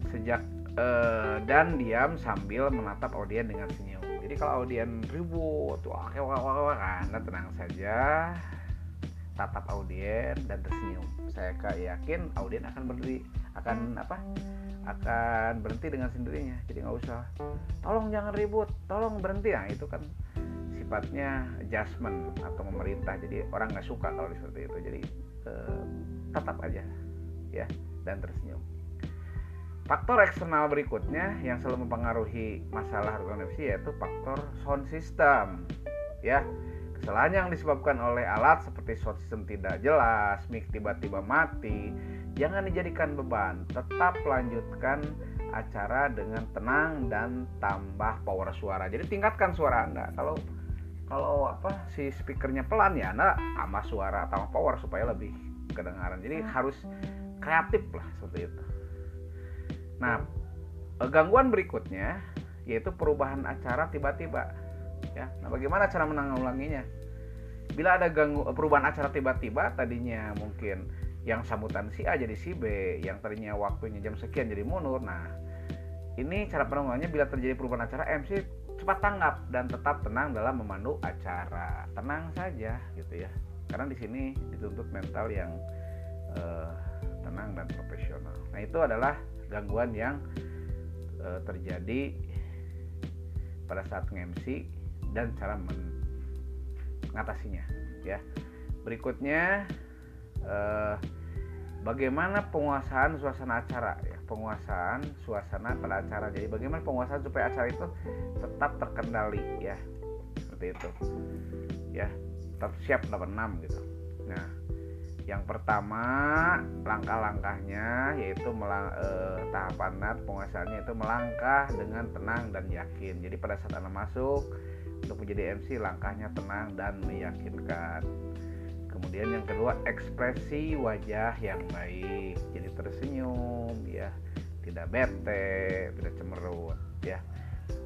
Sejak eh, dan diam sambil menatap audien dengan senyum. Jadi kalau audien ribut, wah, wah, wah, wah, anda tenang saja, tatap audien dan tersenyum. Saya yakin audien akan berdiri, akan apa? Akan berhenti dengan sendirinya. Jadi nggak usah, tolong jangan ribut, tolong berhenti. Nah itu kan sifatnya adjustment atau memerintah jadi orang nggak suka kalau seperti itu jadi eh, tetap aja ya dan tersenyum faktor eksternal berikutnya yang selalu mempengaruhi masalah organisasi yaitu faktor sound system ya. Kesalahan yang disebabkan oleh alat seperti sound system tidak jelas mic tiba-tiba mati jangan dijadikan beban. Tetap lanjutkan acara dengan tenang dan tambah power suara. Jadi tingkatkan suara anda. Kalau kalau apa si speakernya pelan ya anda tambah suara tambah power supaya lebih kedengaran. Jadi hmm. harus kreatif lah seperti itu nah gangguan berikutnya yaitu perubahan acara tiba-tiba ya nah bagaimana cara menanggulanginya bila ada ganggu eh, perubahan acara tiba-tiba tadinya mungkin yang sambutan si A jadi si B yang tadinya waktunya jam sekian jadi mundur nah ini cara penanggulangannya bila terjadi perubahan acara MC cepat tanggap dan tetap tenang dalam memandu acara. Tenang saja gitu ya. Karena di sini dituntut mental yang uh, tenang dan profesional. Nah, itu adalah gangguan yang uh, terjadi pada saat nge-MC dan cara mengatasinya ya. Berikutnya uh, bagaimana penguasaan suasana acara? Ya penguasaan suasana pada acara. Jadi bagaimana penguasaan supaya acara itu tetap terkendali ya. Seperti itu ya. Tetap siap 86 gitu. Nah yang pertama langkah-langkahnya yaitu melang, eh, tahapan NAT penguasaannya itu melangkah dengan tenang dan yakin. Jadi pada saat anda masuk untuk menjadi MC langkahnya tenang dan meyakinkan. Kemudian yang kedua ekspresi wajah yang baik. Jadi tersenyum ya. Tidak bete tidak cemerut ya.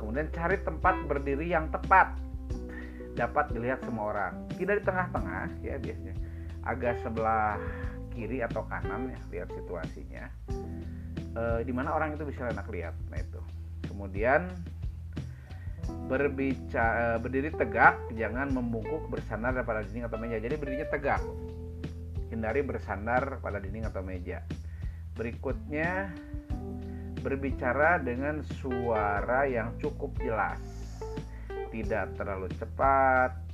Kemudian cari tempat berdiri yang tepat. Dapat dilihat semua orang. Tidak di tengah-tengah ya biasanya agak sebelah kiri atau kanan ya lihat situasinya. E, di mana orang itu bisa enak lihat nah itu. Kemudian berbicara eh, berdiri tegak jangan membungkuk bersandar pada dinding atau meja. Jadi berdirinya tegak. Hindari bersandar pada dinding atau meja. Berikutnya berbicara dengan suara yang cukup jelas. Tidak terlalu cepat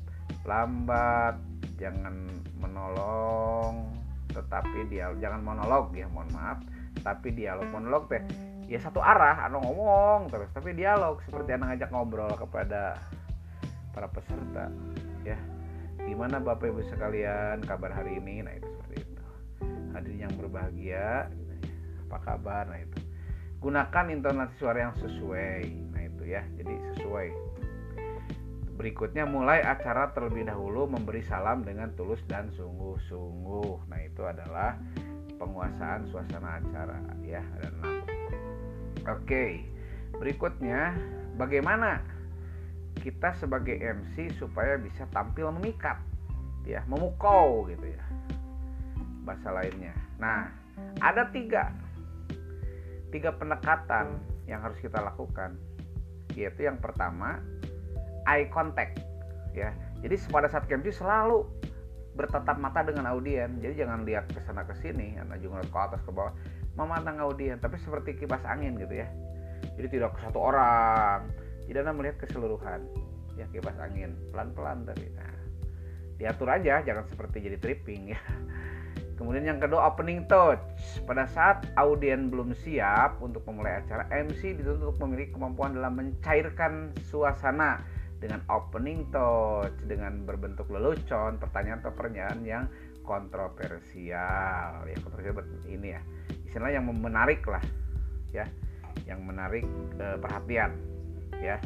lambat jangan menolong tetapi dia jangan monolog ya mohon maaf. Tapi dialog monolog teh ya satu arah anu ngomong terus tapi dialog seperti anu ngajak ngobrol kepada para peserta ya. Gimana bapak ibu sekalian kabar hari ini? Nah itu seperti itu. Hadirin yang berbahagia apa kabar? Nah itu. Gunakan intonasi suara yang sesuai. Nah itu ya jadi sesuai berikutnya mulai acara terlebih dahulu memberi salam dengan tulus dan sungguh-sungguh. Nah itu adalah penguasaan suasana acara ya ada enam Oke, berikutnya bagaimana kita sebagai MC supaya bisa tampil memikat ya memukau gitu ya bahasa lainnya. Nah ada tiga tiga pendekatan yang harus kita lakukan. Yaitu yang pertama eye contact ya. Jadi pada saat MC selalu bertatap mata dengan audien jadi jangan lihat ke sana ke sini karena juga ke atas ke bawah. Memandang audien tapi seperti kipas angin gitu ya. Jadi tidak ke satu orang jadi anda melihat keseluruhan ya kipas angin. Pelan-pelan tapi nah diatur aja jangan seperti jadi tripping ya. Kemudian yang kedua opening touch. Pada saat audien belum siap untuk memulai acara MC dituntut memiliki kemampuan dalam mencairkan suasana dengan opening touch dengan berbentuk lelucon pertanyaan atau pertanyaan yang kontroversial. Ya kontroversial ini ya. Istilah yang menarik lah ya. Yang menarik eh, perhatian ya.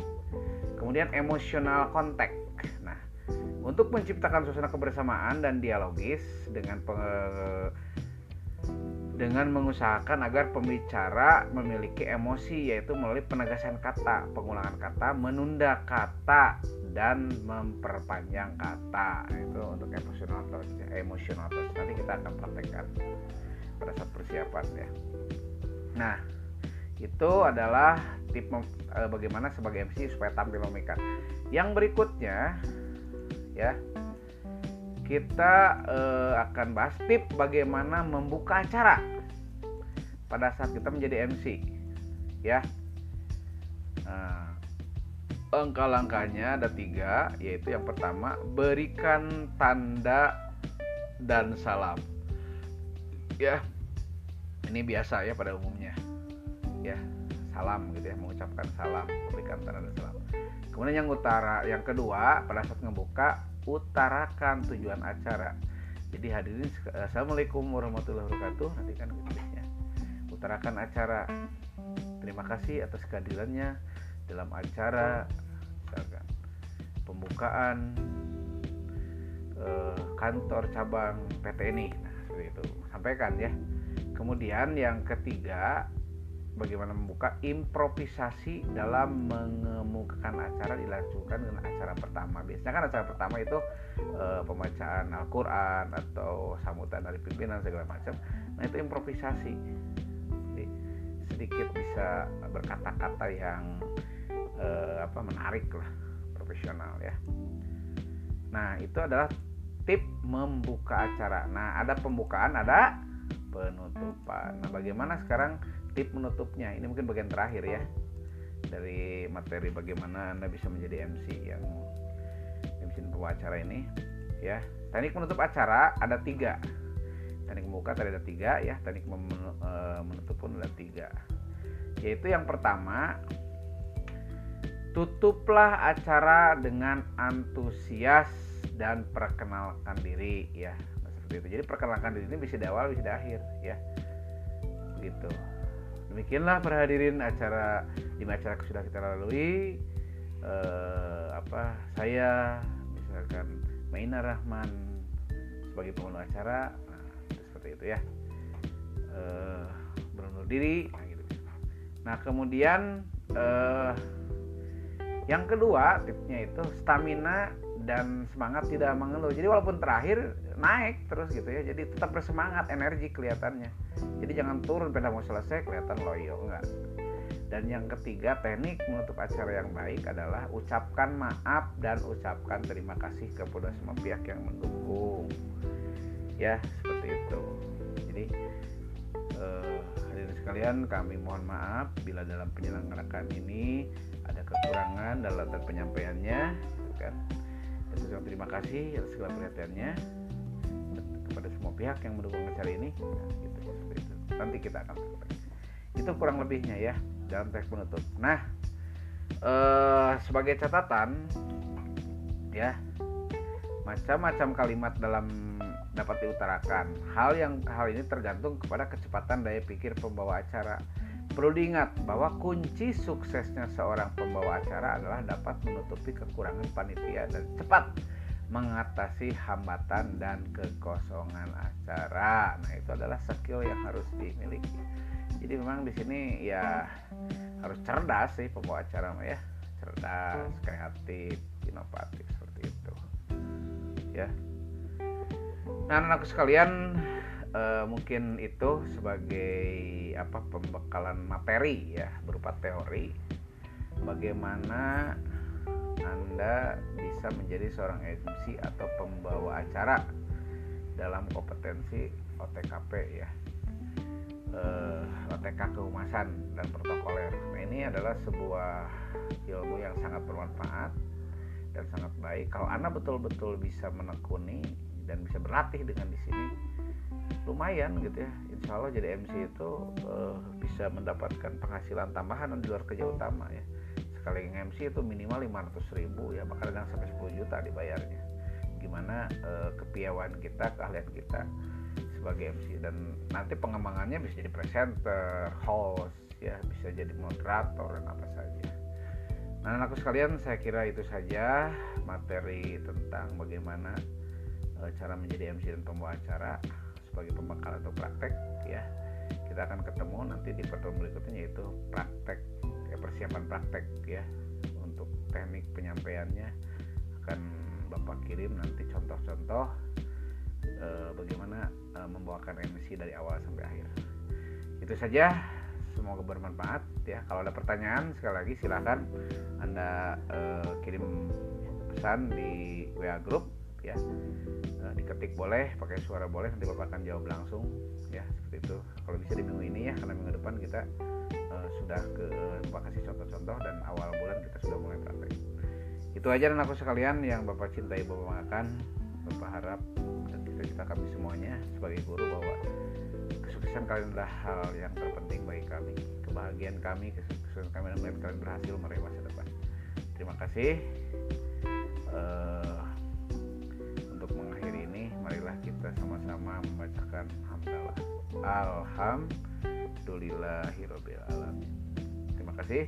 Kemudian emotional contact. Nah untuk menciptakan suasana kebersamaan dan dialogis dengan dengan mengusahakan agar pembicara memiliki emosi yaitu melalui penegasan kata, pengulangan kata, menunda kata dan memperpanjang kata. Itu untuk emosional touch, emotional touch. Nanti kita akan praktekkan pada saat persiapan ya. Nah, itu adalah tip e, bagaimana sebagai MC supaya tampil memikat. Yang berikutnya ya kita uh, akan bahas tip bagaimana membuka acara pada saat kita menjadi MC ya. Nah, langkah-langkahnya ada tiga yaitu yang pertama berikan tanda dan salam ya. Ini biasa ya pada umumnya ya. Salam gitu ya mengucapkan salam berikan tanda dan salam. Kemudian yang utara yang kedua pada saat ngebuka utarakan tujuan acara. Jadi hadirin assalamualaikum warahmatullahi wabarakatuh. Nanti kan tulisnya utarakan acara. Terima kasih atas kehadirannya dalam acara pembukaan eh, kantor cabang PT ini nah seperti itu. Sampaikan ya. Kemudian yang ketiga bagaimana membuka improvisasi dalam mengemukakan acara dilangsungkan dengan acara pertama. Biasanya kan acara pertama itu e, pembacaan Al-Qur'an atau sambutan dari pimpinan segala macam. Nah, itu improvisasi. Jadi sedikit bisa berkata-kata yang e, apa menarik lah, profesional ya. Nah, itu adalah tip membuka acara. Nah, ada pembukaan, ada penutupan. Nah, bagaimana sekarang tip menutupnya. Ini mungkin bagian terakhir ya dari materi bagaimana anda bisa menjadi MC yang MC pembawa acara ini ya. Teknik menutup acara ada tiga. Teknik membuka tadi ada tiga ya. Teknik e, menutup pun ada tiga. Yaitu yang pertama tutuplah acara dengan antusias dan perkenalkan diri ya. Seperti itu. Jadi perkenalkan diri ini bisa di awal bisa di akhir ya. Begitu demikianlah para hadirin acara di acara sudah kita lalui. Uh, apa saya misalkan Maina Rahman sebagai pengundur acara. Nah, seperti itu ya. Uh, berundur diri. Nah, kemudian uh, yang kedua tipsnya itu stamina dan semangat tidak mengeluh. Jadi walaupun terakhir naik terus gitu ya jadi tetap bersemangat energi kelihatannya. Jadi jangan turun pada mau selesai kelihatan loyo enggak. Dan yang ketiga teknik menutup acara yang baik adalah ucapkan maaf dan ucapkan terima kasih kepada semua pihak yang mendukung. Ya seperti itu. Jadi eh, hadirin sekalian kami mohon maaf bila dalam penyelenggarakan ini ada kekurangan dalam penyampaiannya gitu kan dan terima kasih atas segala perhatiannya kepada semua pihak yang mendukung acara ini. Gitu ya seperti itu. Nanti kita akan itu kurang lebihnya ya dalam teks penutup. Nah eh, sebagai catatan ya macam-macam kalimat dalam dapat diutarakan. Hal yang hal ini tergantung kepada kecepatan daya pikir pembawa acara perlu diingat bahwa kunci suksesnya seorang pembawa acara adalah dapat menutupi kekurangan panitia dan cepat mengatasi hambatan dan kekosongan acara. Nah, itu adalah skill yang harus dimiliki. Jadi memang di sini ya harus cerdas sih pembawa acara ya. cerdas kreatif inovatif seperti itu ya nah anak sekalian eh, mungkin itu sebagai apa pembekalan materi ya berupa teori. Bagaimana anda bisa menjadi seorang MC atau pembawa acara dalam kompetensi OTKP ya. Eh, OTK kehumasan dan protokoler. Nah, ini adalah sebuah ilmu yang sangat bermanfaat dan sangat baik. Kalau anda betul-betul bisa menekuni dan bisa berlatih dengan di sini lumayan gitu ya. Insya Allah jadi MC itu uh, bisa mendapatkan penghasilan tambahan di luar kerja utama ya. Sekali MC itu minimal 500 ribu ya bahkan kadang sampai 10 juta dibayarnya. Gimana uh, kepiawaan kita keahlian kita sebagai MC dan nanti pengembangannya bisa jadi presenter, host ya bisa jadi moderator dan apa saja. Nah anakku sekalian saya kira itu saja materi tentang bagaimana uh, cara menjadi MC dan pembawa acara sebagai pembekal atau praktek ya. Kita akan ketemu nanti di pertemuan berikutnya yaitu praktek ya, persiapan praktek ya. Untuk teknik penyampaiannya akan bapak kirim nanti contoh-contoh e, bagaimana e, membawakan MC dari awal sampai akhir. Itu saja. Semoga bermanfaat ya. Kalau ada pertanyaan sekali lagi silahkan anda e, kirim pesan di WA group ya. Eh, diketik boleh pakai suara boleh nanti bapak akan jawab langsung ya seperti itu. Kalau bisa di minggu ini ya karena minggu depan kita uh, sudah ke bapak kasih contoh-contoh dan awal bulan kita sudah mulai praktek. Itu aja dan aku sekalian yang bapak cintai bapak banggakan bapak harap dan kita kita kami semuanya sebagai guru bahwa kesuksesan kalian adalah hal yang terpenting bagi kami. Kebahagiaan kami kesuksesan kami dan melihat kalian berhasil meraih masa depan. Terima kasih. Uh, marilah kita sama-sama membacakan hamdalah. Alhamdulillahirabbil alamin terima kasih.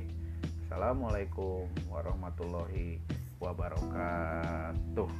Assalamualaikum warahmatullahi wabarakatuh.